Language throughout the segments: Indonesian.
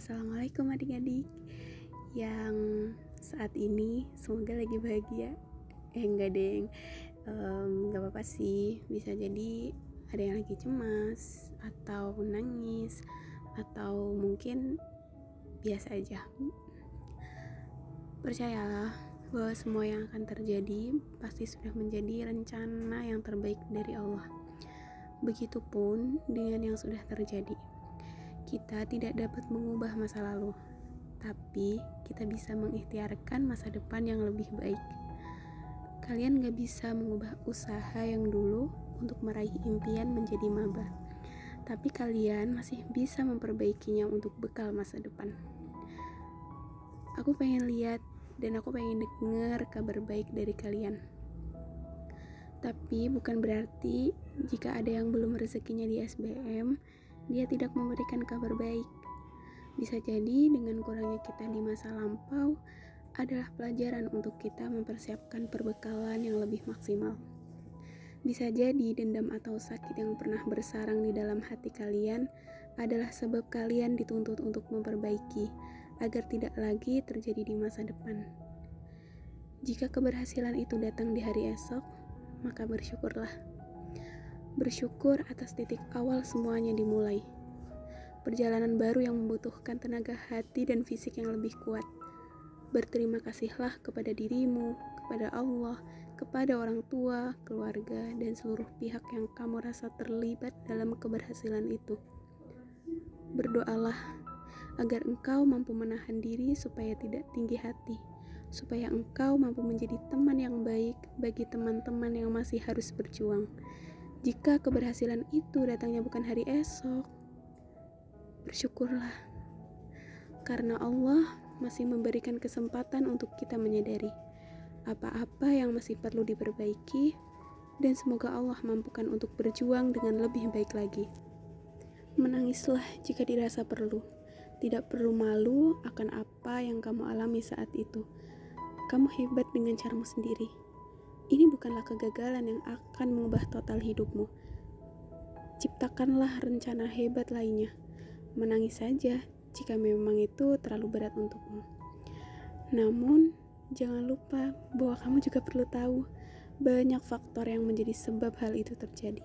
Assalamualaikum adik-adik yang saat ini semoga lagi bahagia. Eh enggak deng, um, gak apa-apa sih. Bisa jadi ada yang lagi cemas atau nangis atau mungkin biasa aja. Percayalah bahwa semua yang akan terjadi pasti sudah menjadi rencana yang terbaik dari Allah. Begitupun dengan yang sudah terjadi. Kita tidak dapat mengubah masa lalu, tapi kita bisa mengikhtiarkan masa depan yang lebih baik. Kalian gak bisa mengubah usaha yang dulu untuk meraih impian menjadi maba, tapi kalian masih bisa memperbaikinya untuk bekal masa depan. Aku pengen lihat dan aku pengen dengar kabar baik dari kalian. Tapi bukan berarti jika ada yang belum rezekinya di SBM, dia tidak memberikan kabar baik. Bisa jadi dengan kurangnya kita di masa lampau adalah pelajaran untuk kita mempersiapkan perbekalan yang lebih maksimal. Bisa jadi dendam atau sakit yang pernah bersarang di dalam hati kalian adalah sebab kalian dituntut untuk memperbaiki agar tidak lagi terjadi di masa depan. Jika keberhasilan itu datang di hari esok, maka bersyukurlah. Bersyukur atas titik awal semuanya dimulai. Perjalanan baru yang membutuhkan tenaga hati dan fisik yang lebih kuat. Berterima kasihlah kepada dirimu, kepada Allah, kepada orang tua, keluarga, dan seluruh pihak yang kamu rasa terlibat dalam keberhasilan itu. Berdoalah agar engkau mampu menahan diri supaya tidak tinggi hati, supaya engkau mampu menjadi teman yang baik bagi teman-teman yang masih harus berjuang jika keberhasilan itu datangnya bukan hari esok, bersyukurlah. Karena Allah masih memberikan kesempatan untuk kita menyadari apa-apa yang masih perlu diperbaiki dan semoga Allah mampukan untuk berjuang dengan lebih baik lagi. Menangislah jika dirasa perlu. Tidak perlu malu akan apa yang kamu alami saat itu. Kamu hebat dengan caramu sendiri. Ini bukanlah kegagalan yang akan mengubah total hidupmu. Ciptakanlah rencana hebat lainnya. Menangis saja jika memang itu terlalu berat untukmu. Namun, jangan lupa bahwa kamu juga perlu tahu banyak faktor yang menjadi sebab hal itu terjadi.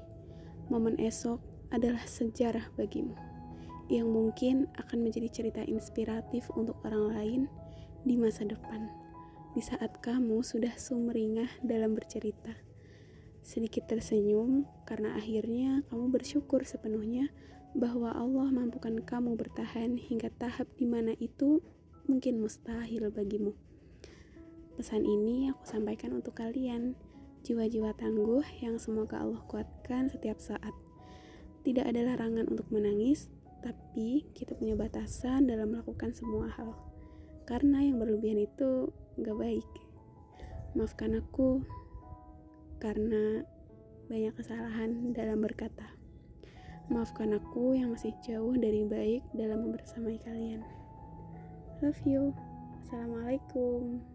Momen esok adalah sejarah bagimu yang mungkin akan menjadi cerita inspiratif untuk orang lain di masa depan di saat kamu sudah sumringah dalam bercerita. Sedikit tersenyum karena akhirnya kamu bersyukur sepenuhnya bahwa Allah mampukan kamu bertahan hingga tahap di mana itu mungkin mustahil bagimu. Pesan ini aku sampaikan untuk kalian, jiwa-jiwa tangguh yang semoga Allah kuatkan setiap saat. Tidak ada larangan untuk menangis, tapi kita punya batasan dalam melakukan semua hal. Karena yang berlebihan itu gak baik. Maafkan aku karena banyak kesalahan dalam berkata. Maafkan aku yang masih jauh dari baik dalam membersamai kalian. Love you. Assalamualaikum.